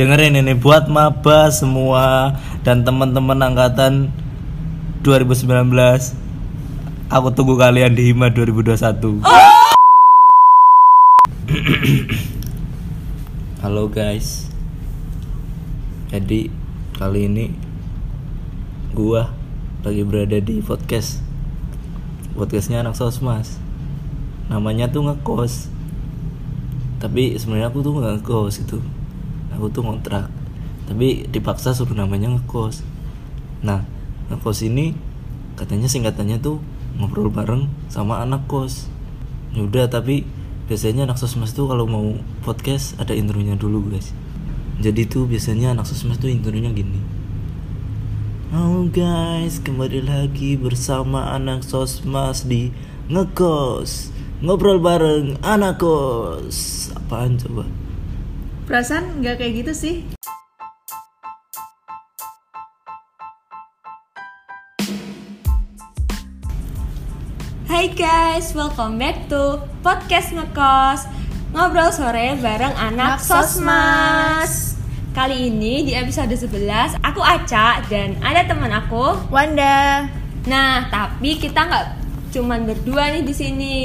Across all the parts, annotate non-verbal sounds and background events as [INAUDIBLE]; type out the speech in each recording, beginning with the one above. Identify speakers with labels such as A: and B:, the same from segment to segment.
A: dengerin ini buat maba semua dan teman-teman angkatan 2019 aku tunggu kalian di Hima 2021 [COUGHS] halo guys. Jadi kali ini gua lagi berada di podcast. Podcastnya anak sosmas. Namanya tuh ngekos. Tapi sebenarnya aku tuh nggak ngekos itu aku tuh ngontrak. Tapi dipaksa suruh namanya ngekos. Nah ngekos ini katanya singkatannya tuh ngobrol bareng sama anak kos. Udah tapi biasanya anak sosmas tuh kalau mau podcast ada intronya dulu guys. Jadi tuh biasanya anak sosmas tuh intronya gini. Halo guys, kembali lagi bersama anak sosmas di ngekos. Ngobrol bareng anak kos. Apaan coba?
B: Perasaan nggak kayak gitu sih.
C: Hai guys, welcome back to podcast ngekos ngobrol sore bareng anak
B: sosmas.
C: Kali ini di episode 11 aku Aca dan ada teman aku.
B: Wanda.
C: Nah, tapi kita nggak cuman berdua nih di sini.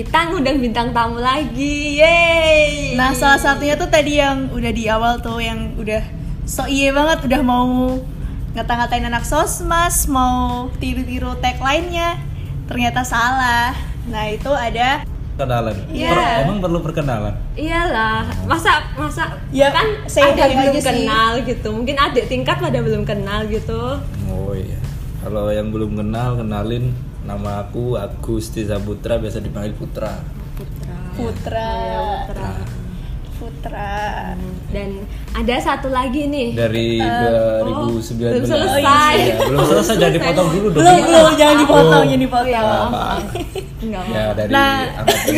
C: Kita ngundang bintang tamu lagi. Yeay.
B: Nah, salah satunya tuh tadi yang udah di awal tuh yang udah so iye banget udah mau ngata-ngatain anak sosmas, mau tiru-tiru tagline-nya. Ternyata salah. Nah, itu ada
A: Kenalan.
C: Iya.
A: Per- emang perlu perkenalan?
C: Iyalah, masa masa
B: Ya,
C: kan
B: say
C: ada yang belum
B: sih.
C: kenal gitu. Mungkin adik tingkat pada belum kenal gitu.
A: Oh iya. Kalau yang belum kenal, kenalin nama aku Agus Tiza Putra, biasa dipanggil Putra.
C: Putra.
B: Putra.
C: Iya, Putra.
B: Putra.
C: Dan ada satu lagi nih.
A: Dari
C: oh,
A: 2019.
C: belum selesai.
A: Iya, belum selesai jadi potong dulu dong.
B: Belum, belum, jangan dipotong,
A: Oh.
B: jangan dipotong.
C: Iya,
A: Ah,
C: maaf. Enggak
A: Ya
C: mau.
A: dari
B: Nah.
A: angkatan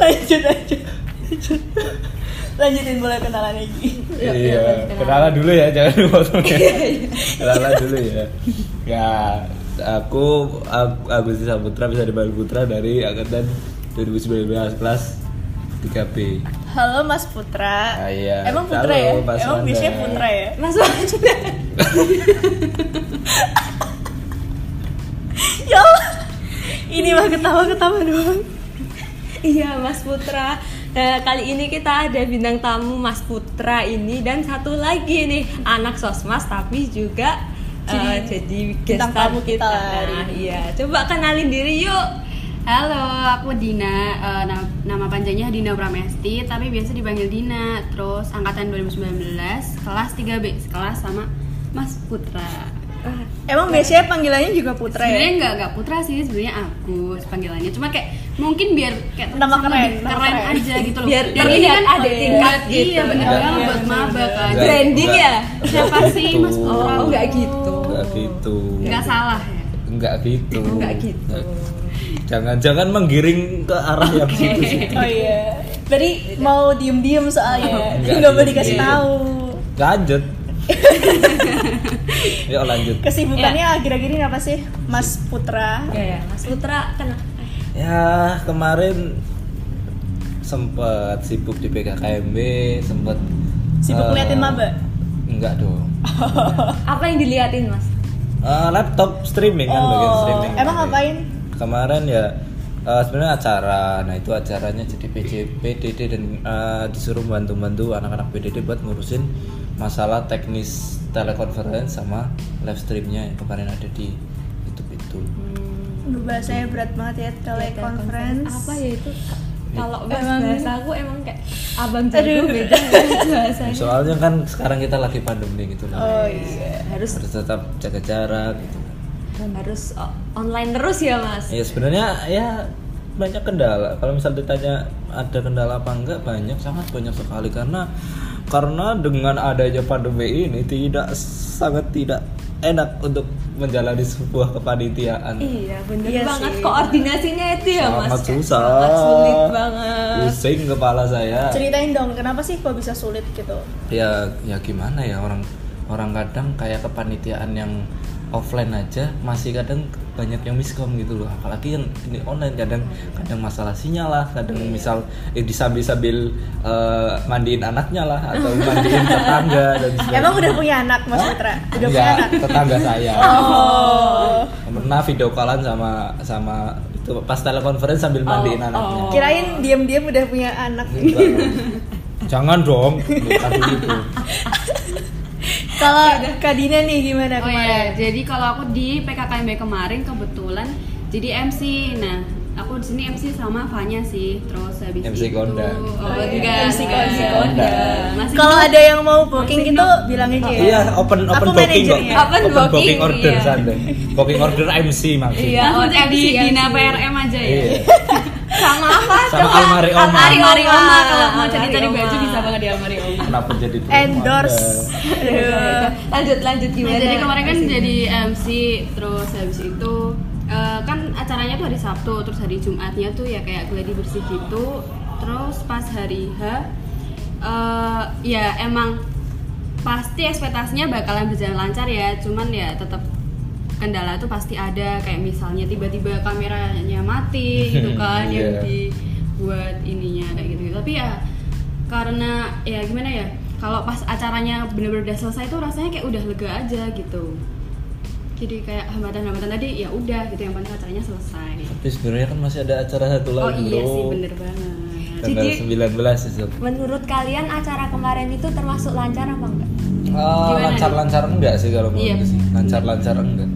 B: lanjut, lanjut. lanjut. Lanjutin boleh kenalan lagi.
A: Iya, kenalan dulu ya, jangan dipotong ya. kenalan dulu ya. Ya, aku Ag- Agus Saputra bisa dipanggil Putra dari angkatan 2019 kelas 3B.
B: Halo Mas Putra.
A: Ah, iya.
B: Emang Putra
A: Halo,
B: ya?
A: Mas
B: Emang
A: Wanda.
B: biasanya Putra ya?
C: Mas Wanda. [LAUGHS]
B: ya Allah. Ini mah ketawa-ketawa doang.
C: Iya Mas Putra. Nah, kali ini kita ada bintang tamu Mas Putra ini dan satu lagi nih anak sosmas tapi juga
B: Jadi
C: eh, jadi
B: bintang
C: gestar
B: tamu kita hari
C: Nah, iya, coba kenalin diri yuk.
D: Halo, aku Dina. Eh, nama, nama panjangnya Dina Pramesti, tapi biasa dipanggil Dina. Terus angkatan 2019, kelas 3B, kelas sama Mas Putra.
B: Emang biasanya panggilannya juga Putra
D: Sebenarnya
B: ya?
D: nggak nggak Putra sih, sebenarnya Agus panggilannya. Cuma kayak mungkin biar kayak
B: Nama
D: terkesan
B: keren,
D: keren,
B: keren.
D: aja gitu loh.
C: Biar
D: Dan ini kan
C: adik
D: oh,
C: tingkat
D: iya,
C: gitu.
D: Iya, bener
A: Enggak,
D: banget
B: iya,
D: buat maba kan.
A: Enggak,
C: Branding
A: enggak.
C: ya?
D: Siapa sih
A: gitu.
D: Mas Putra?
C: Oh, nggak gitu.
A: Enggak gitu.
D: Nggak salah ya.
A: Enggak gitu.
C: Enggak gitu.
A: Jangan-jangan menggiring ke arah yang situ sih.
B: Oh iya. Berarti mau diem-diem soalnya.
A: Enggak
B: Nggak mau
A: diem-diem.
B: dikasih tahu.
A: Lanjut. [LAUGHS] Yuk lanjut.
B: Kesibukannya akhir-akhir ini apa sih, Mas Putra?
C: Ya ya, Mas Putra kenal.
A: Ya kemarin sempat sibuk di PKKMB, sempat
B: Sibuk
A: eh,
B: ngeliatin maba?
A: Enggak dong. [LAUGHS]
C: Apa yang diliatin Mas?
A: Eh, laptop streaming kan bagian streaming.
B: Oh, emang ngapain?
A: Kemarin ya eh, sebenarnya acara. Nah, itu acaranya jadi PJ, PDD dan eh, disuruh bantu-bantu anak-anak PDD buat ngurusin masalah teknis telekonferensi sama live streamnya yang kemarin ada di YouTube itu.
B: Aduh, bahasanya berat banget ya teleconference.
C: Apa ya itu? Kalau
B: Emang-
C: bahasa aku emang kayak abang jago
B: Aduh.
C: beda bahasanya.
A: Soalnya kan sekarang kita lagi pandemi gitu loh.
B: Oh iya.
C: Harus
A: Harus tetap jaga jarak gitu.
C: harus o- online terus ya Mas.
A: Ya sebenarnya ya banyak kendala. Kalau misal ditanya ada kendala apa enggak, banyak sangat banyak sekali karena karena dengan adanya pandemi ini tidak sangat tidak enak untuk menjalani sebuah kepanitiaan.
C: Iya bener
B: Iya
C: banget
B: sih.
C: koordinasinya itu ya mas
A: Sangat susah.
C: sangat sulit banget
A: Pusing kepala saya.
B: Ceritain dong, kenapa sih kok bisa sulit gitu?
A: Ya ya gimana ya orang orang kadang kayak kepanitiaan yang offline aja masih kadang banyak yang miskom gitu loh apalagi yang ini online kadang kadang masalah sinyal lah kadang misal eh, disambil sambil eh, mandiin anaknya lah atau mandiin [LAUGHS] tetangga dan sebagainya.
B: Emang udah punya anak Mas Putra? Udah punya
A: Enggak,
B: anak?
A: tetangga saya
B: Oh.
A: pernah video callan sama sama itu pas telekonferensi sambil mandiin
C: Oh,
A: anaknya
C: oh.
B: Kirain diam-diam udah punya anak.
A: Enggak. jangan dong [LAUGHS] begitu
B: Kalau [LAUGHS] Kak Dina nih gimana
D: Oh
B: kemarin?
D: iya, jadi kalau aku di PKKMB kemarin kebetulan jadi MC. Nah, aku di sini MC sama Fanya sih. Terus habis
A: MC
D: itu
A: Kondan.
D: Oh,
B: Oh, iya,
D: enggak,
B: MC.
D: Masih
B: Kalau ada yang mau booking gitu
D: belum.
B: bilang aja ya.
A: Iya, open open
B: Aku
A: booking kok.
B: manajernya.
C: Open
A: booking,
C: booking,
A: order
C: iya.
A: santai. Booking order MC maksudnya.
C: Iya.
D: cek di
C: MC.
D: Dina PRM aja ya.
A: Iya. [LAUGHS]
C: sama apa
A: Sama Almari Oma.
C: Almari
D: Almari
C: Oma
D: Oma kalau mau
C: Almari
D: cari-cari
C: Oma.
D: baju bisa banget di Almari Oma.
A: Kenapa jadi? [LAUGHS]
B: Endorse.
C: Lanjut lanjut
D: Nah,
C: gimana
D: jadi kemarin kan
C: Masih.
D: jadi MC terus habis itu eh, kan acaranya tuh hari Sabtu terus hari Jumatnya tuh ya kayak gladi bersih gitu terus pas hari H eh, ya emang pasti ekspektasinya bakalan berjalan lancar ya cuman ya tetap kendala tuh pasti ada kayak misalnya tiba-tiba kameranya mati gitu kan yang
A: Iya.
D: dibuat ininya kayak gitu tapi ya karena ya gimana ya kalau pas acaranya bener-bener udah selesai tuh rasanya kayak udah lega aja gitu jadi kayak hambatan-hambatan tadi ya udah gitu yang penting acaranya selesai
A: Tapi sebenarnya kan masih ada acara satu
D: oh
A: lagi,
D: iya
A: Bro.
D: sih bener banget
A: Tanggal
C: Jadi-
A: 19 itu.
C: menurut kalian acara kemarin itu termasuk lancar apa enggak
D: Gimana
A: lancar-lancar enggak sih kalau menurut
D: Iya.
A: sih. Lancar-lancar enggak.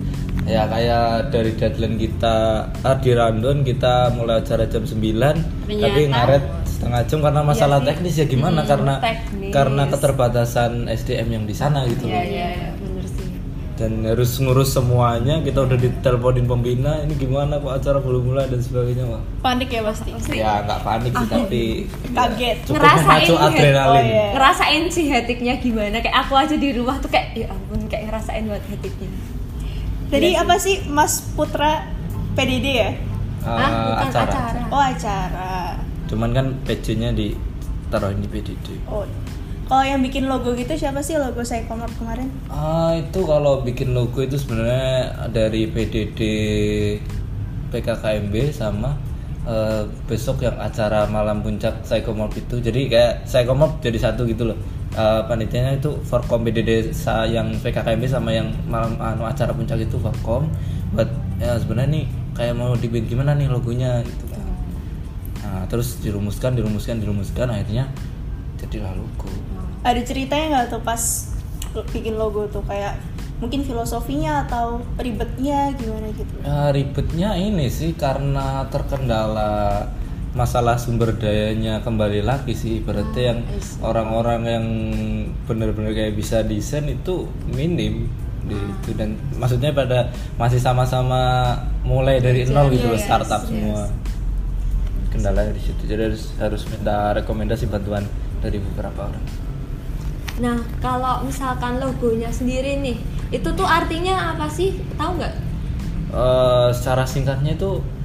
A: Ya kayak dari deadline kita ah, di rundown kita mulai acara jam 9 tapi
D: Ternyata-
A: ngaret setengah jam karena masalah
C: Iya sih.
A: teknis ya gimana
C: Hmm,
A: karena
C: teknis.
A: karena keterbatasan SDM yang di sana gitu
C: iya
A: loh.
C: iya iya, bener sih
A: dan harus ngurus semuanya kita udah diteleponin pembina ini gimana kok acara belum mulai dan sebagainya wah
B: Panik ya pasti.
A: ya nggak panik sih tapi
B: Kaget.
A: cukup
C: Ngerasain ya?
A: adrenalin
B: Oh, iya.
C: ngerasain sih hetiknya gimana kayak aku aja di rumah tuh kayak ya ampun kayak ngerasain buat hetiknya
B: Tadi
C: Iya sih.
B: apa sih Mas Putra PDD ya?
A: Ah,
C: ah bukan
A: acara.
C: acara,
B: Oh acara.
A: cuman kan pc-nya ditaruhin di PDD
B: Oh. Kalau yang bikin logo gitu siapa sih logo saya komar kemarin?
A: Ah itu kalau bikin logo itu sebenarnya dari PDD PKKMB sama eh, besok yang acara malam puncak Psychomorph itu jadi kayak Psychomorph jadi satu gitu loh Eh, panitianya itu Forkom sa- yang PKKMB sama yang malam anu acara puncak itu Forkom buat ya sebenarnya nih kayak mau dibikin gimana nih logonya gitu kan. Nah, terus dirumuskan, dirumuskan, dirumuskan akhirnya jadilah logo.
B: Ada ceritanya nggak tuh pas bikin logo tuh kayak mungkin filosofinya atau ribetnya gimana gitu?
A: Ya, ribetnya ini sih karena terkendala masalah sumber dayanya kembali lagi sih. Berarti yang orang-orang yang benar-benar kayak bisa desain itu minim di itu. Dan maksudnya pada masih sama-sama mulai dari nol gitu loh
B: yes,
A: startup
B: yes.
A: semua. kendalanya di situ. Jadi harus harus minta rekomendasi bantuan dari beberapa orang.
C: Nah kalau misalkan logonya sendiri nih itu tuh artinya apa sih? Tahu nggak?
A: Eh, secara singkatnya itu
C: Nah,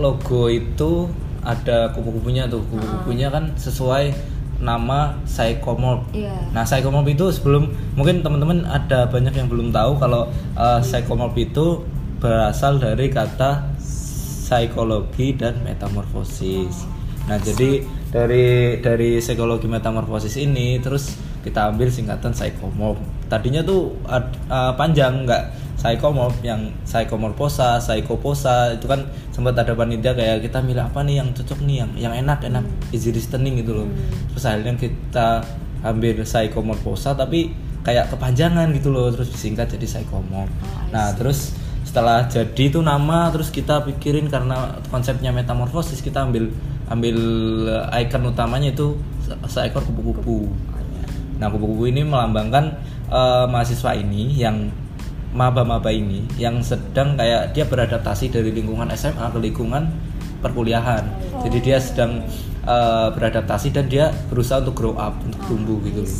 A: logo itu ada kupu-kupunya tuh kupu-kupunya kan sesuai nama Psychomorph.
C: Iya.
A: Nah Psychomorph itu sebelum mungkin teman-teman ada banyak yang belum tahu kalau uh, Psychomorph itu berasal dari kata psikologi dan metamorfosis. Nah jadi dari dari psikologi metamorfosis ini terus kita ambil singkatan psychomorph. Tadinya tuh uh, panjang nggak psychomorph yang psychomorphosa, psychoposa itu kan sempat ada panitia kayak kita milih apa nih yang cocok nih yang yang enak enak easy listening gitu loh. Terus akhirnya kita ambil psychomorphosa tapi kayak kepanjangan gitu loh terus disingkat jadi psychomorph.
C: Oh,
A: nah, terus setelah jadi itu nama terus kita pikirin karena konsepnya metamorfosis kita ambil ambil icon utamanya itu se- seekor kupu-kupu. Nah, kupu-kupu ini melambangkan eh, mahasiswa ini yang maba-maba ini yang sedang kayak dia beradaptasi dari lingkungan SMA ke lingkungan perkuliahan. Jadi dia sedang eh, beradaptasi dan dia berusaha untuk grow up, untuk tumbuh gitu. loh.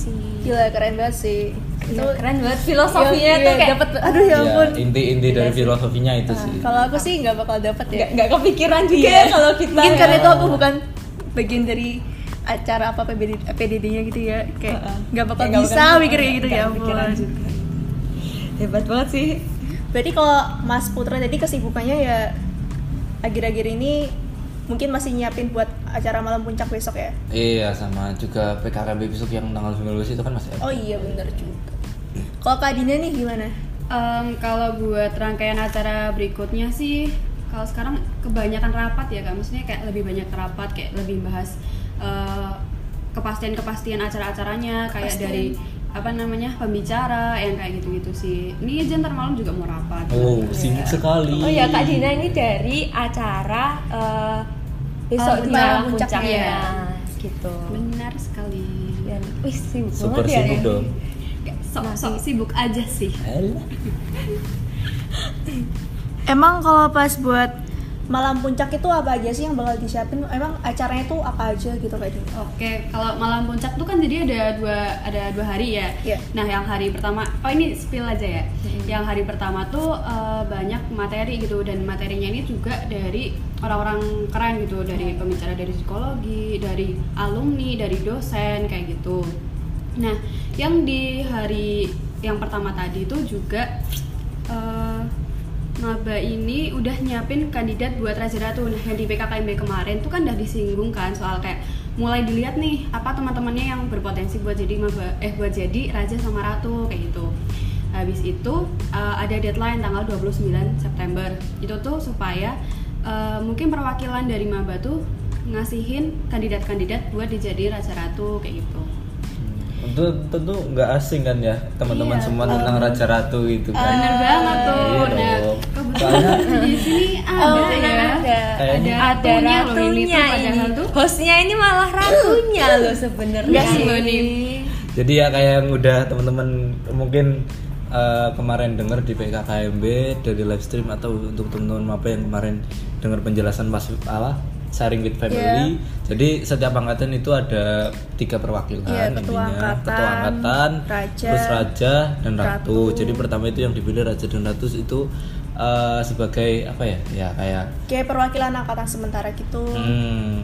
B: Gila keren banget sih.
C: itu keren banget filosofinya
B: Iya,
C: tuh
B: iya,
C: kayak
B: dapet aduh ya
A: Ya,
B: ampun.
A: inti-inti dari filosofinya itu sih.
B: Kalau aku sih nggak bakal dapet ya.
C: nggak kepikiran juga
B: Iya.
C: ya kalau kita
B: Mungkin
C: ya.
B: karena itu aku bukan bagian dari acara apa PDD, PDD-nya gitu ya kayak
C: Heeh.
B: nggak bakal
C: Kayak nggak
B: bisa
C: bakal-
B: mikir kayak gitu
C: nggak
B: ya ampun.
C: Hebat banget sih
B: Berarti kalau Mas Putra tadi kesibukannya ya akhir-akhir ini mungkin masih nyiapin buat acara malam puncak besok ya?
A: Iya sama juga PKKB besok yang tanggal 19 itu kan masih ada.
B: Oh iya bener juga. Kalau Kak Dina nih gimana?
D: Em, kalau buat rangkaian acara berikutnya sih kalau sekarang kebanyakan rapat ya kak maksudnya kayak lebih banyak rapat kayak lebih bahas eh, kepastian-kepastian acara-acaranya kayak
B: Kepastian.
D: dari apa namanya pembicara yang kayak gitu-gitu sih ini aja ntar malam juga mau rapat
A: Oh,
D: Iya.
A: sibuk sekali.
C: oh ya kak Dina ini dari acara eh, besok
B: Oh,
C: di
B: malam
C: malam
B: puncaknya.
C: puncaknya gitu
D: benar sekali
C: dan wih sibuk
A: Super
C: banget ya
A: sibuk
C: ini.
A: dong.
D: Sok-sok sibuk aja sih.
B: Emang kalau pas buat malam puncak itu apa aja sih yang bakal disiapin? Emang acaranya tuh apa aja gitu Kak Dina?
D: Oke, kalau malam puncak tuh kan jadi ada dua ada dua hari ya.
B: Iya.
D: Nah, yang hari pertama, oh ini spill aja ya. Yang hari pertama tuh eh, banyak materi gitu dan materinya ini juga dari orang-orang keren gitu, dari pembicara dari psikologi, dari alumni, dari dosen kayak gitu. Nah, yang di hari yang pertama tadi itu juga Maba ini udah nyiapin kandidat buat Raja Ratu. Nah yang di PKKMB kemarin tuh kan udah disinggung kan soal kayak mulai dilihat nih apa teman-temannya yang berpotensi buat jadi maba eh buat jadi Raja sama Ratu kayak gitu. Habis itu uh, ada deadline tanggal 29 September. Itu tuh supaya uh, mungkin perwakilan dari Maba tuh ngasihin kandidat-kandidat buat dijadi Raja Ratu kayak gitu.
A: Tentu tentu nggak asing kan ya teman-teman
B: Iya,
A: semua tentang Raja Ratu itu kan.
D: Bener banget tuh.
A: Iya
D: Nah di sini ada
B: Oh,
D: ya
C: ada
A: Kayaknya-
D: ada
C: ada
D: ratunya ini tuh
C: hostnya ini malah ratunya loh sebenarnya.
A: Jadi ya kayak yang udah teman-teman mungkin eh, kemarin dengar di PKKMB dari live stream atau untuk teman-teman apa yang kemarin dengar penjelasan pas apa sharing with family.
B: Iya.
A: Jadi setiap angkatan itu ada tiga perwakilan
B: Iya, ketua
A: intinya.
B: angkatan,
A: ketua angkatan,
B: raja,
A: terus raja dan ratu.
B: ratu.
A: Jadi pertama itu yang dipilih raja dan ratu itu eh, sebagai apa ya? Ya kayak
B: Kayak perwakilan angkatan sementara gitu.
A: hmm,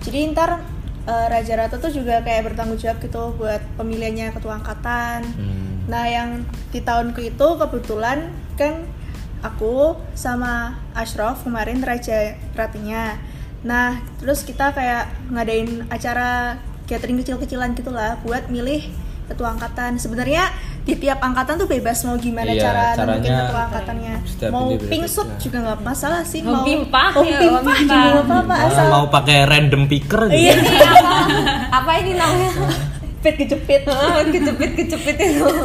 B: Jadi ntar eh, Raja Ratu tuh juga kayak bertanggung jawab gitu buat pemilihannya ketua angkatan.
A: hmm.
B: Nah yang di tahunku itu kebetulan kan aku sama Ashraf kemarin Raja Ratunya. Nah terus kita kayak ngadain acara catering kecil-kecilan gitulah buat milih ketua angkatan. Sebenarnya di tiap angkatan tuh bebas mau gimana
A: Iya,
B: cara nentuin
A: caranya
B: ketua angkatannya. Mau pink suit juga nggak masalah sih.
C: Mau pimpah
B: mau
C: ya,
B: pimpah
C: mau
B: juga nggak apa-apa
A: Malah
B: asal
A: mau pakai random picker gitu.
B: Iya. [LAUGHS]
C: apa ini namanya
B: fit kejepit. [LAUGHS]
C: kejepit kejepit itu [LAUGHS]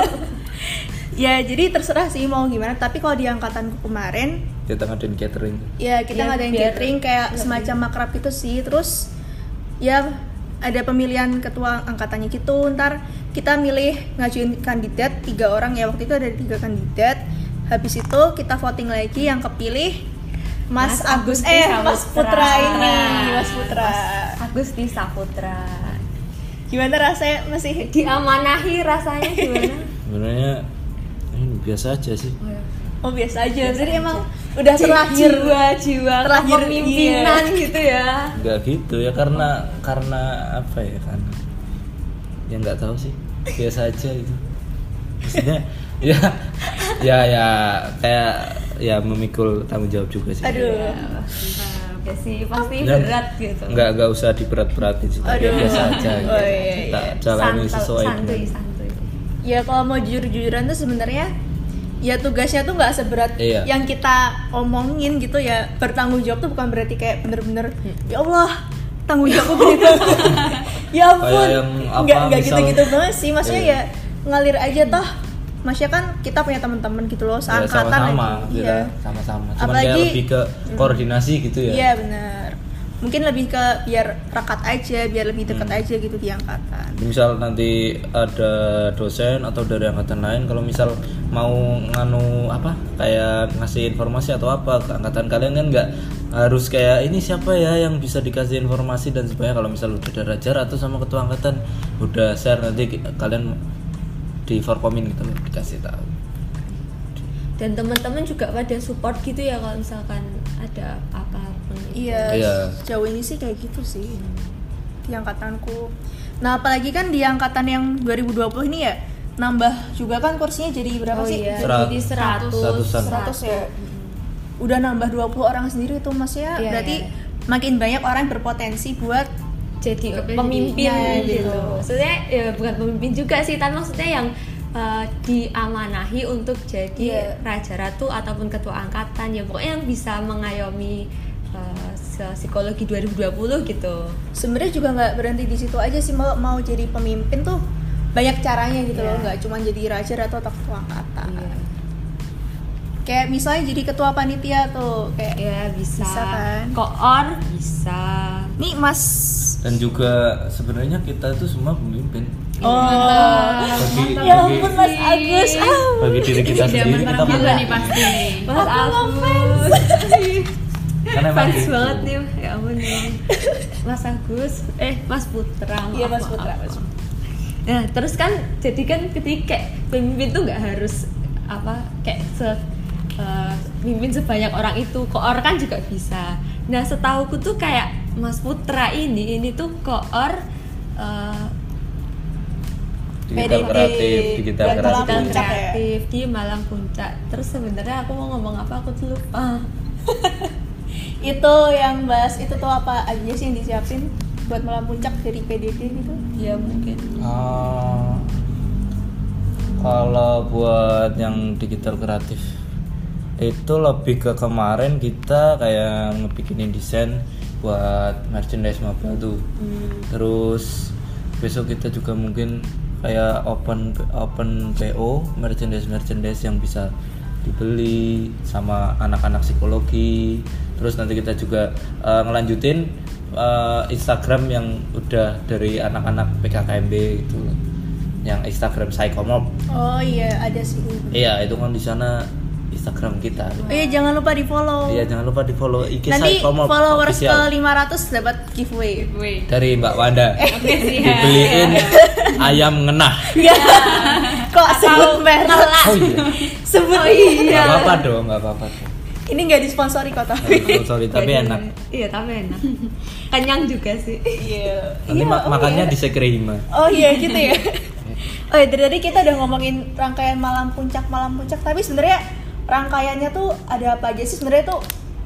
B: Ya jadi terserah sih mau gimana. Tapi kalau di angkatanku kemarin,
A: Kita ngadain catering.
B: ya kita
C: Ya,
B: ngadain
C: biar-
B: catering kayak semacam makrab gitu sih. Terus ya ada pemilihan ketua angkatannya gitu. Ntar kita milih ngajuin kandidat tiga orang ya waktu itu ada tiga kandidat. Habis itu kita voting lagi yang kepilih Mas,
C: Mas
B: Agus eh
C: Saputra.
B: Mas Putra ini Mas Putra.
C: Agusti Saputra
B: Gimana rasanya masih
C: diamanahi rasanya gimana [LAUGHS]
A: Sebenarnya ini biasa aja sih.
B: Oh biasa aja. Jadi emang udah terlahir
C: jiwa-jiwa
B: terlahir,
C: kepemimpinan gitu ya
A: Enggak gitu ya karena karena apa ya kan? Ya nggak tahu sih. Biasa aja itu. Maksudnya [LAUGHS] ya ya ya kayak ya memikul tanggung jawab juga sih.
B: Aduh.
C: ya sih pasti
A: Dan
C: berat gitu
A: Nggak nggak usah diberat-beratin sih. tapi
B: Aduh.
A: Biasa aja. gitu.
B: Oh, iya, iya.
A: jalani
C: Santai-
A: sesuai
C: santuy
A: dengan-
C: santuy
B: Ya kalau mau jujur-jujuran tuh sebenarnya ya tugasnya tuh nggak seberat
A: Iya.
B: yang kita omongin gitu ya bertanggung jawab tuh bukan berarti kayak bener-bener ya Allah tanggung jawabku gede banget ya ampun
A: Kayak yang apa,
B: nggak nggak
A: misal-
B: gitu-gitu banget sih maksudnya
A: Iya.
B: ya ngalir aja toh maksudnya kan kita punya teman-teman gitu loh
A: Ya,
B: seangkatan
A: sama-sama
B: lagi.
A: kita
B: iya
A: sama-sama. Cuman
B: Apalagi-
A: lebih ke koordinasi gitu ya.
B: iya benar mungkin lebih ke biar rakat aja biar lebih dekat
A: Hmm.
B: aja gitu di angkatan
A: misal nanti ada dosen atau dari angkatan lain kalau misal mau nganu apa kayak ngasih informasi atau apa ke angkatan kalian kan nggak harus kayak ini siapa ya yang bisa dikasih informasi dan sebagainya kalau misal udah ada rajar atau sama ketua angkatan udah share nanti kalian di forkomin gitu loh, dikasih tahu
C: dan teman-teman juga pada support gitu ya kalau misalkan ada apa pun
B: Iya,
A: Iya.
B: sejauh ini sih kayak gitu sih di angkatanku. Nah, apalagi kan di angkatan yang 2020 ini ya, nambah juga kan kursinya jadi berapa
C: Oh
B: sih?
C: iya, jadi 100.
A: seratusan.
B: 100 ya. Udah nambah 20 orang sendiri tuh Mas ya.
C: Iya,
B: Berarti
C: iya.
B: makin banyak orang yang berpotensi buat
C: jadi pemimpin
B: gitu.
C: gitu. Maksudnya ya bukan pemimpin juga sih, tapi maksudnya yang uh, diamanahi untuk jadi
B: Iya.
C: raja ratu ataupun ketua angkatan ya pokoknya yang bisa mengayomi uh, psikologi 2020 gitu.
B: sebenarnya juga nggak berhenti di situ aja sih mau mau jadi pemimpin tuh banyak caranya gitu loh
C: Iya.
B: nggak cuma jadi raja atau ketua angkatan
C: Iya.
B: Kayak misalnya jadi ketua panitia tuh kayak
C: Ya bisa.
B: Bisa kan?
C: Koor bisa.
B: nih mas
A: dan juga sebenarnya kita itu semua pemimpin
B: oh
A: bagi
B: ya
A: bagi,
B: ampun mas Agus ah.
A: bagi diri kita sendiri kita
D: juga
A: pemimpin
D: nih pasti nih
C: Mas Agus.
A: kan emang
C: Fans
A: gitu.
C: banget nih, ya ampun ya. Mas Agus, eh Mas Putra.
B: Iya, Mas Putra. Mas
C: Nah, terus kan jadi kan ketika pemimpin tuh nggak harus apa kayak se mimpin sebanyak orang itu, koor kan juga bisa. Nah, setauku tuh kayak Mas Putra ini ini tuh koor eh,
A: digital
B: PDD,
A: kreatif digital
B: dan
C: digital
A: kreatif
B: Puncak ya?
C: kreatif di Malang Puncak. Terus sebenarnya aku mau ngomong apa aku tuh lupa. [LAUGHS]
B: itu yang bahas itu tuh apa aja sih yang disiapin buat malam puncak dari PDD gitu
C: Ya mungkin.
A: Ah, kalau buat yang digital kreatif itu lebih ke kemarin kita kayak ngebikinin desain buat merchandise mobile tuh. Terus besok kita juga mungkin kayak open open PO merchandise merchandise yang bisa dibeli sama anak-anak psikologi. Terus nanti kita juga eh, ngelanjutin eh, Instagram yang udah dari anak-anak PKKMB gitu yang Instagram Psychomop
B: oh iya ada sih.
A: Iya itu kan di sana Instagram kita.
B: Oh iya jangan lupa di follow
A: iya jangan lupa di follow IG
B: nanti followers ke
A: official
B: 500 dapat giveaway.
D: Wih.
A: dari Mbak Wanda. [LAUGHS]
D: Oke sih ya.
A: dibeliin ayam ngenah.
B: Kok sebut merek?
A: Oh iya.
B: Sebut
A: nggak apa-apa dong nggak apa-apa.
B: Ini nggak disponsori kok tapi.
A: Oh, sorry tapi enak.
C: Iya, tapi enak. Kenyang juga sih.
B: iya.
A: Nanti
B: Iya,
A: ma-
B: oh
A: makannya
B: iya.
A: di Sekrehima
B: oh iya gitu ya. [LAUGHS] Oh iya dari tadi kita udah ngomongin rangkaian malam puncak malam puncak tapi sebenarnya rangkaiannya tuh ada apa aja sih sebenarnya tuh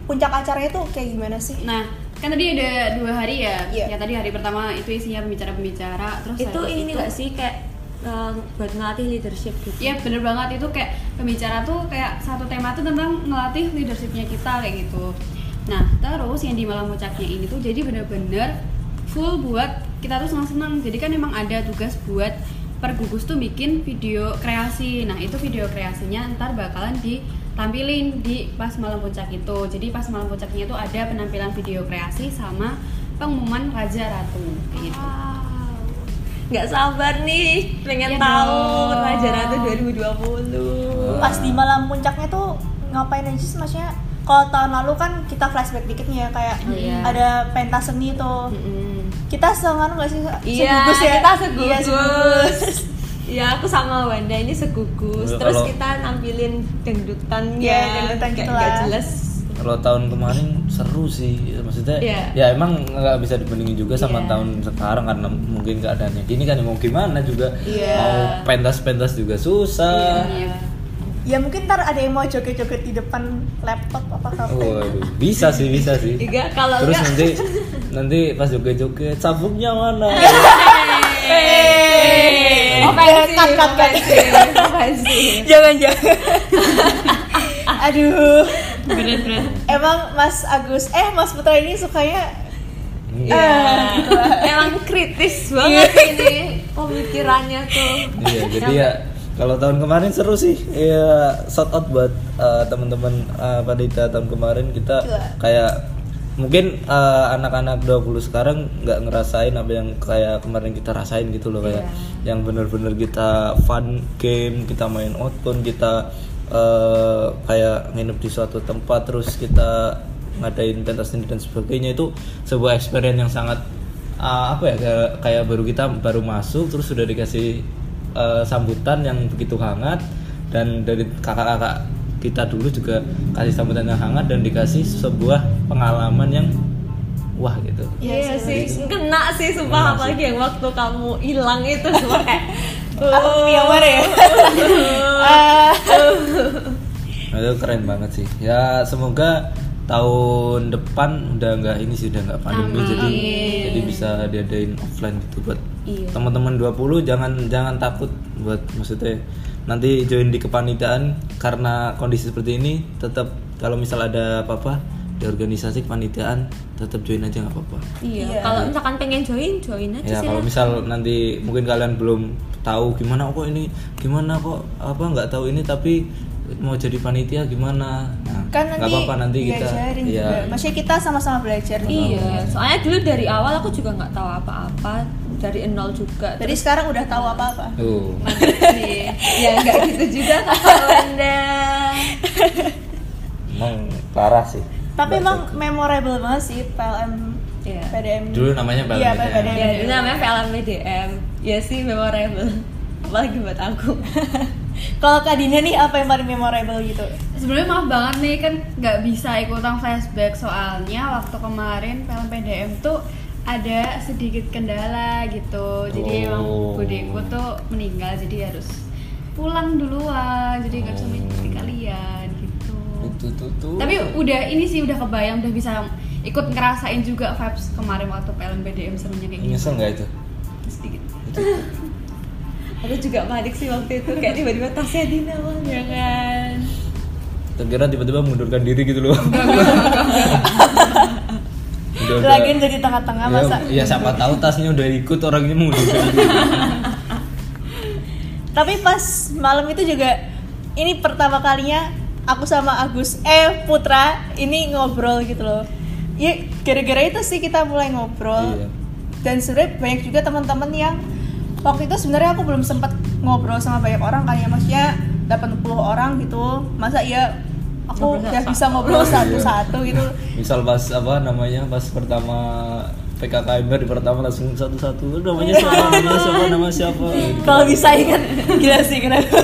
B: puncak acaranya tuh kayak gimana sih
D: Nah, kan tadi ada dua hari ya.
B: Iya.
D: Ya tadi hari pertama itu isinya pembicara-pembicara, terus
C: itu ini
D: itu-
C: gak sih kayak eh, buat ngelatih leadership gitu.
D: Iya bener banget itu kayak pembicara tuh kayak satu tema tuh tentang ngelatih leadershipnya kita kayak gitu. Nah terus yang di malam puncaknya ini tuh jadi bener-bener full buat kita tuh senang-senang. Jadi kan emang ada tugas buat per gugus tuh bikin video kreasi. Nah itu video kreasinya ntar bakalan ditampilin di pas malam puncak itu. Jadi pas malam puncaknya tuh ada penampilan video kreasi sama pengumuman raja ratu gitu.
C: Wow. Nggak sabar nih, pengen
D: Iya
C: tahu
D: dong.
C: Raja Ratu 2020.
B: pas di malam puncaknya tuh ngapain aja sih maksudnya kalau tahun lalu kan kita flashback dikit nih ya kayak
C: Oh, iya.
B: ada pentas seni tuh
C: Mm-mm.
B: kita senganu gak sih
C: Iya,
B: segugus ya
C: kita segugus.
B: Iya, segugus. [LAUGHS]
C: Iya, aku sama Wanda ini segugus. Terus
A: kalau-
C: kita nampilin dangdutannya,
B: Iya, dangdutan
C: kayak
B: gitu
C: nggak
B: lah.
C: jelas.
A: kalau tahun kemarin seru sih maksudnya
C: Iya.
A: ya emang nggak bisa dibandingin juga sama
C: Iya.
A: tahun sekarang karena mungkin keadaannya gini kan ya mau gimana juga
C: Iya.
A: mau pentas-pentas juga susah
D: Iya.
B: ya mungkin ntar ada yang mau joget-joget di depan laptop apa kafe
A: Waduh, bisa sih bisa sih
C: Iya, kalau
A: terus
C: enggak-
A: nanti [LAUGHS] nanti pas joget-joget sabuknya mana [LAUGHS]
B: Eh,
C: Ofensif,
B: cut, cut, cut.
C: ofensif, ofensif.
B: jangan jangan aduh
D: Berat-berat.
B: emang Mas Agus eh Mas Putra ini sukanya
C: Iya.
B: Ah, gitu lah.
C: Emang kritis banget ini pemikirannya tuh.
A: iya jadi ya kalau tahun kemarin seru sih ya shout out buat uh, teman-teman uh, panitia tahun kemarin kita kayak mungkin uh, anak-anak 20 sekarang nggak ngerasain apa yang kayak kemarin kita rasain gitu loh kayak yang bener-bener kita fun game kita main outbound kita uh, kayak nginep di suatu tempat terus kita ngadain pentas seni dan sebagainya itu sebuah experience yang sangat uh, apa ya kayak, kayak baru kita baru masuk terus sudah dikasih uh, sambutan yang begitu hangat dan dari kakak-kakak kita dulu juga kasih sambutan yang hangat dan dikasih sebuah pengalaman yang wah gitu.
C: Iya
B: Iya
C: sih,
B: sih.
C: kena sih
A: Kena
C: sumpah
A: sih.
C: apalagi yang waktu kamu hilang itu [LAUGHS] sumpah. Kayak
B: Aku yang mana ya?
A: Itu keren banget sih. Ya semoga tahun depan udah nggak ini sih udah nggak pandemi jadi jadi bisa diadain offline gitu buat
C: Iya.
A: teman-teman 20 jangan jangan takut buat maksudnya nanti join di kepanitiaan karena kondisi seperti ini tetap kalau misal ada apa-apa di organisasi kepanitiaan tetap join aja nggak apa-apa
C: Iya.
B: Iya.
C: Kalau misalkan pengen join, join aja
A: ya
C: sih.
A: kalau misal nanti mungkin kalian belum tahu gimana kok ini gimana kok apa nggak tahu ini tapi mau jadi panitia gimana nah,
B: kan
A: nggak
B: nanti
A: apa-apa nanti kita ya
B: juga. Maksudnya kita sama-sama belajar nih.
C: Iya, soalnya dulu dari awal aku juga nggak tahu apa-apa dari nol juga.
B: Jadi sekarang udah tahu apa-apa.
A: tuh
C: Sih. ya nggak gitu juga kakak Wanda.
A: emang parah sih
B: Tapi emang memorable banget sih PLM
C: Iya.
B: PDM.
A: dulu namanya PLM
B: Iya,
A: PDM.
B: PDM.
C: Ya, itu namanya film BDM. Ya sih memorable. Apalagi buat aku.
B: Kalau Kak Dina nih apa yang paling memorable gitu?
D: Sebenarnya maaf banget nih kan nggak bisa ikutan flashback soalnya waktu kemarin film PDM tuh ada sedikit kendala gitu. Jadi emang
A: Oh.
D: budeku tuh meninggal jadi harus pulang duluan. Jadi nggak bisa mengikuti kalian gitu.
A: itu tuh tuh
D: Tapi udah ini sih udah kebayang udah bisa ikut ngerasain juga vibes kemarin waktu film PDM serunya kayak gitu.
A: nyesel nggak itu
D: Sedikit.
C: Aku juga panik sih waktu itu kayak tiba-tiba tasnya Dina jangan.
A: terkira tiba-tiba mundurkan diri gitu loh [LAUGHS] udah, udah.
B: Lagian jadi tengah-tengah
A: ya,
B: masa.
A: ya siapa tahu tasnya udah ikut orangnya mundurkan diri [LAUGHS]
B: Tapi pas malam itu juga ini pertama kalinya aku sama Agus eh Putra ini ngobrol gitu loh. Ya gara-gara itu sih kita mulai ngobrol.
A: Iya.
B: Dan sebenarnya banyak juga teman-teman yang waktu itu sebenarnya aku belum sempat ngobrol sama banyak orang kan ya maksudnya 80 orang gitu. Masa ya aku udah
C: satu-
B: bisa ngobrol satu-satu gitu.
A: misal pas apa namanya pas pertama PKKMB di pertama langsung satu-satu "Lu namanya siapa [LAUGHS] namanya siapa nama siapa gitu.
B: Kalau bisa ingat gila sih kenapa.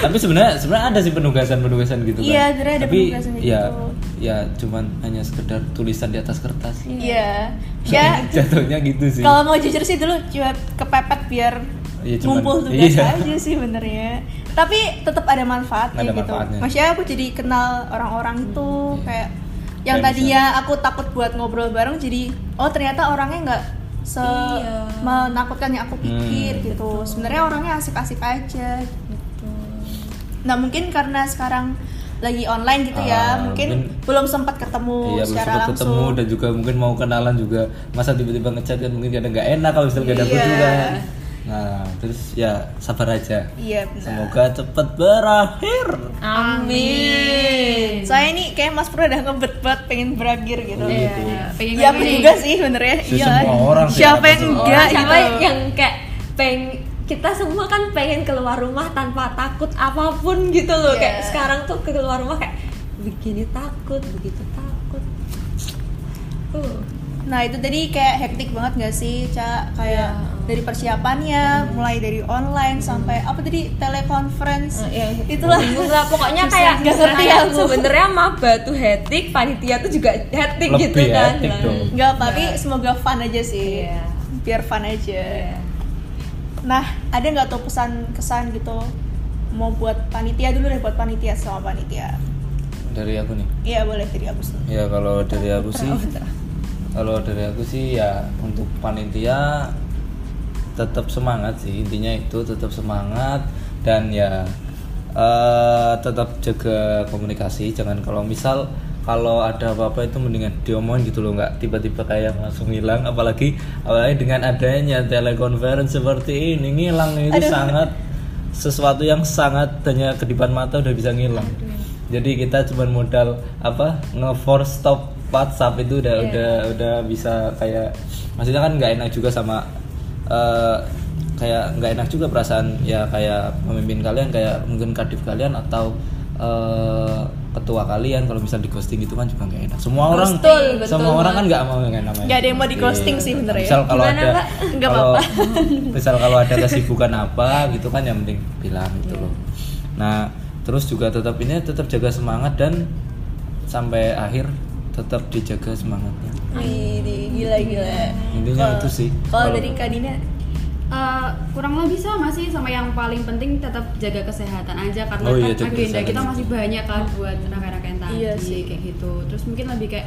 A: tapi sebenarnya sebenarnya ada sih penugasan penugasan gitu kan
B: Iya, sebenarnya ada
A: tapi
B: penugasan
A: ya
B: gitu.
A: Ya cuman hanya sekedar tulisan di atas kertas
B: Iya. Ya [LAUGHS]
A: jatuhnya gitu sih
B: kalau mau jujur sih dulu cuma kepepet biar
A: Iya, cuman-
B: ngumpul tugas
A: iya.
B: aja sih benernya tapi tetap ada manfaatnya
A: Ada
B: gitu
A: manfaatnya.
B: maksudnya aku jadi kenal orang-orang itu
A: Iya.
B: kayak yang
A: Kayak
B: tadinya aku takut buat ngobrol bareng jadi oh ternyata orangnya nggak se
C: Iya.
B: menakutkan yang aku pikir
A: Hmm.
B: gitu sebenarnya orangnya asik-asik aja
C: Gitu.
B: nah mungkin karena sekarang lagi online gitu
A: Ah,
B: ya mungkin,
A: mungkin-
B: belum sempat ketemu
A: Iya belum
B: secara
A: sempat
B: langsung
A: ketemu dan juga mungkin mau kenalan juga masa tiba-tiba ngechat kan mungkin kadang nggak enak kalau misalnya gak dapet
B: Iya.
A: juga nah terus ya sabar aja
B: iya benar
A: semoga cepat berakhir
C: Amin.
B: Saya ini kayak Mas Pur udah ngebet banget pengen berakhir gitu.
A: Oh, gitu.
D: Iya, pengen
B: Ya aku juga sih benernya.
A: Si
B: Iya.
A: semua orang sih,
B: Siapa
A: apa
B: yang enggak
C: siapa
B: gitu.
C: yang kayak peng kita semua kan pengen keluar rumah tanpa takut apa pun gitu loh
B: Iya.
C: kayak sekarang tuh keluar rumah kayak begini takut begitu takut uh
B: Nah itu tadi kayak hektik banget gak sih, Ca? Kayak
C: Iya.
B: dari persiapannya, mulai dari online sampai apa tadi teleconference.
C: ya,
B: Itulah.
C: bingung lah pokoknya
B: Susah, [LAUGHS]
C: kayak
B: nggak ngerti aku.
C: sebenarnya maba tuh hektik panitia tuh juga hektik gitu kan Nah,
A: dong.
B: Enggak, tapi semoga fun aja sih.
C: Iya.
B: Biar fun aja.
C: Iya.
B: Nah, ada nggak tuh pesan kesan gitu? Mau buat panitia dulu deh buat panitia sama panitia.
A: dari aku nih
B: Iya boleh dari aku dulu.
A: ya kalau dari aku sih kalau dari aku sih ya untuk panitia tetap semangat sih intinya itu tetap semangat dan ya eh, tetap jaga komunikasi jangan kalau misal kalau ada apa-apa itu mendingan diomongin gitu loh nggak tiba-tiba kayak langsung hilang. Apalagi apalagi dengan adanya telekonferensi seperti ini ngilang itu
B: Aduh.
A: sangat sesuatu yang sangat hanya kedipan mata udah bisa ngilang. Jadi kita cuma modal apa nge-force stop WhatsApp itu udah udah udah bisa kayak maksudnya kan nggak enak juga sama eh, kayak nggak enak juga perasaan ya kayak pemimpin kalian kayak mungkin kadif kalian atau eh, ketua kalian kalau misal di ghosting itu kan juga nggak enak semua orang
C: Betul, betul
A: semua orang kan nggak mau yang namanya
B: Nggak ada yang mau di ghosting sih bener ya.
A: misal kalau
C: Gimana,
A: ada?
B: Nggak apa-apa. [LAUGHS]
A: misal kalau ada kesibukan apa gitu kan yang penting bilang gitu loh nah terus juga tetap ini tetap jaga semangat dan sampai akhir tetap dijaga semangatnya
B: Wih, gila gila.
A: intinya itu sih
B: Kalau dari Kak
D: Eh, kurang lebih sama sih sama yang paling penting tetap jaga kesehatan aja karena
A: Oh iya,
D: kan agenda
A: kesehatan
D: kita masih banyak kan buat rangkaian-rangkaian tadi
B: Iya sih.
D: kayak gitu terus mungkin lebih kayak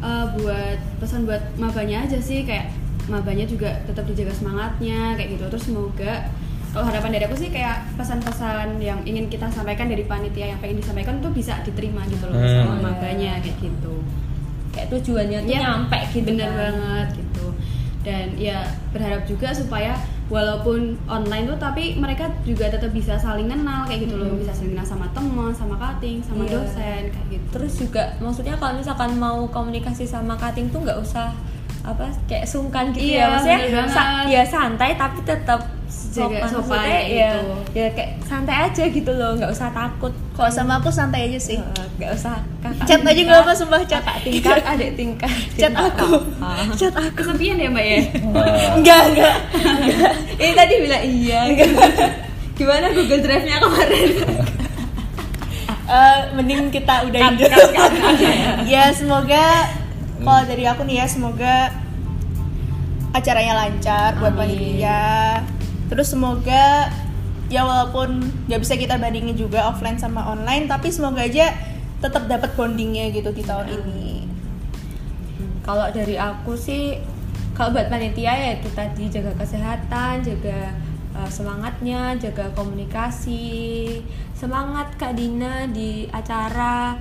D: eh, buat pesan buat mabanya aja sih kayak mabanya juga tetap dijaga semangatnya kayak gitu terus semoga kalau harapan dari aku sih kayak pesan-pesan yang ingin kita sampaikan dari panitia yang pengen disampaikan tuh bisa diterima gitu loh
A: Hmm.
D: sama mabanya kayak gitu
C: kayak tujuannya tuh
D: Iya,
C: nyampe gitu
D: bener
C: kan.
D: banget gitu dan ya berharap juga supaya walaupun online tuh tapi mereka juga tetap bisa saling kenal kayak gitu loh. Bisa saling kenal sama teman sama cutting sama
C: Iya.
D: dosen kayak gitu.
C: Terus juga maksudnya kalau misalkan mau komunikasi sama cutting tuh nggak usah apa kayak sungkan gitu
D: Iya,
C: ya maksudnya sa- ya santai tapi tetap
D: Jaga sopan kayak
C: ya,
D: gitu.
C: ya kayak santai aja gitu loh nggak usah takut
B: Kalau sama aku santai aja sih.
C: Nggak usah kakak
B: Chat aja nggak apa sumpah chat.
C: kakak tingkat [LAUGHS] adik tingkat
B: Chat
C: nggak
B: aku. Chat aku.
D: kesepian ya mbak ya
A: Wah.
B: Enggak, enggak. [LAUGHS]
C: ini tadi bilang iya gimana Google Drive nya kemarin [LAUGHS]
B: Eh, mending kita udahin dulu. ya semoga kalau dari aku nih ya semoga acaranya lancar buat panitia. Terus semoga ya walaupun nggak bisa kita bandingin juga offline sama online, tapi semoga aja tetap dapat bondingnya gitu di tahun ini.
C: kalau dari aku sih kalau buat panitia ya itu tadi jaga kesehatan jaga uh, semangatnya jaga komunikasi semangat kak Dina di acara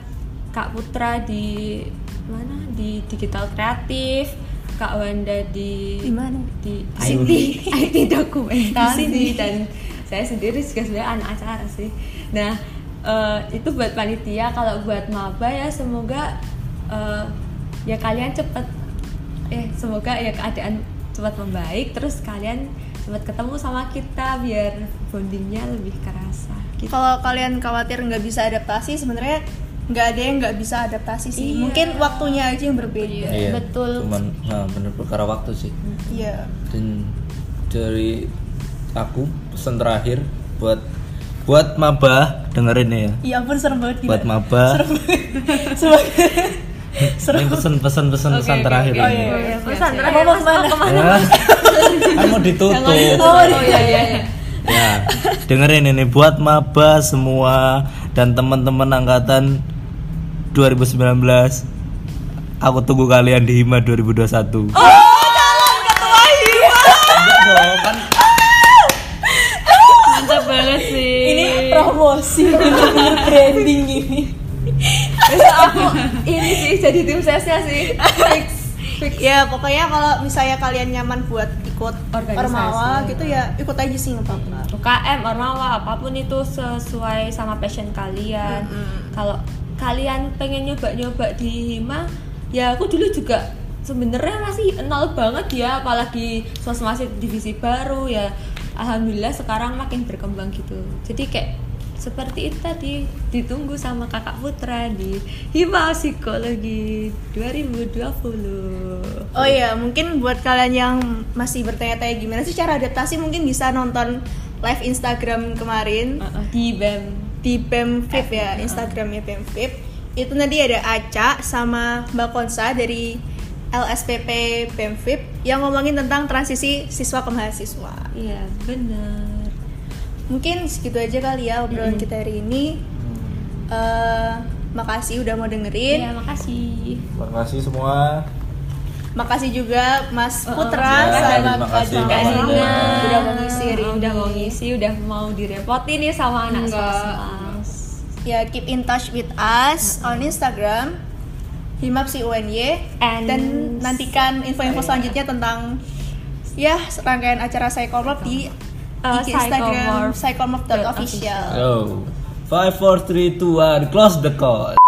C: kak Putra di mana? Di digital kreatif kak Wanda di
B: Di mana?
C: di
A: IT.
C: IT dokumentasi
B: Di [LAUGHS] sini.
C: dan saya sendiri juga sebenarnya anak acara sih nah eh, itu buat panitia kalau buat maba ya semoga eh, ya kalian cepet eh semoga ya keadaan cepat membaik terus kalian cepat ketemu sama kita biar bondingnya lebih kerasa gitu.
B: Kalau kalian khawatir nggak bisa adaptasi, sebenarnya nggak ada yang nggak bisa adaptasi sih.
C: Iya.
B: Mungkin waktunya aja yang berbeda.
A: Iya,
C: Betul.
A: Cuman nah, bener perkara waktu sih.
B: Iya.
A: Dan dari aku pesan terakhir buat buat maba dengerin ya.
B: Ya ampun serem banget.
A: Buat maba.
B: Serem.
A: Ini [LAUGHS] pesan pesan pesan pesan terakhir
B: Oh,
A: ini.
B: iya, iya.
C: pesan terakhir mau ke mana
A: Ya. kan mau ditutup.
C: oh iya iya iya.
A: Ya, dengerin ini buat maba semua dan teman-teman angkatan 2019. Aku tunggu kalian di Hima 2021. Oh, dong, kan
D: mantap banget sih
B: Ini promosi branding ini.
C: Besok aku ini sih jadi tim sesnya sih fix fix
B: Ya pokoknya kalau misalnya kalian nyaman buat ikut
C: Organisasi.
B: ormawa gitu ya ikut aja sih nggak apa-apa.
C: UKM, Ormawa, apa pun itu sesuai sama passion kalian. Kalau kalian pengen nyoba-nyoba di Hima, ya aku dulu juga sebenarnya masih nol banget ya, apalagi sos masih divisi baru ya. Alhamdulillah sekarang makin berkembang gitu. Jadi kayak seperti itu tadi ditunggu sama kakak Putra di Hima Psikologi 2020.
B: Oh iya mungkin buat kalian yang masih bertanya-tanya gimana sih cara adaptasi mungkin bisa nonton live Instagram kemarin
C: Uh, uh, di BEM
B: di BEMFIP ya Instagramnya BEMFIP itu nanti ada Aca sama Mbak Konsa dari LSPP BEMFIP yang ngomongin tentang transisi siswa ke mahasiswa
C: Iya bener
B: mungkin segitu aja kali ya obrolan kita hari ini. Eh, makasih udah mau dengerin.
C: Iya makasih.
A: Terima kasih semua.
B: Makasih juga Mas
C: Oh,
B: Putra
C: Putra.
B: sama Kak Dina udah mau ngisi
C: udah mau ngisi udah mau direpotin nih sama anak
D: Enggak.
B: ya keep in touch with us on Instagram Himapsi UNY
C: And-
B: dan nantikan info-info selanjutnya tentang ya rangkaian acara Psychomorph di
C: Uh,
B: IG Instagram
C: Psychomorph.
B: psychomorph.official
A: Yo. 5 4 3 2 1 close the call.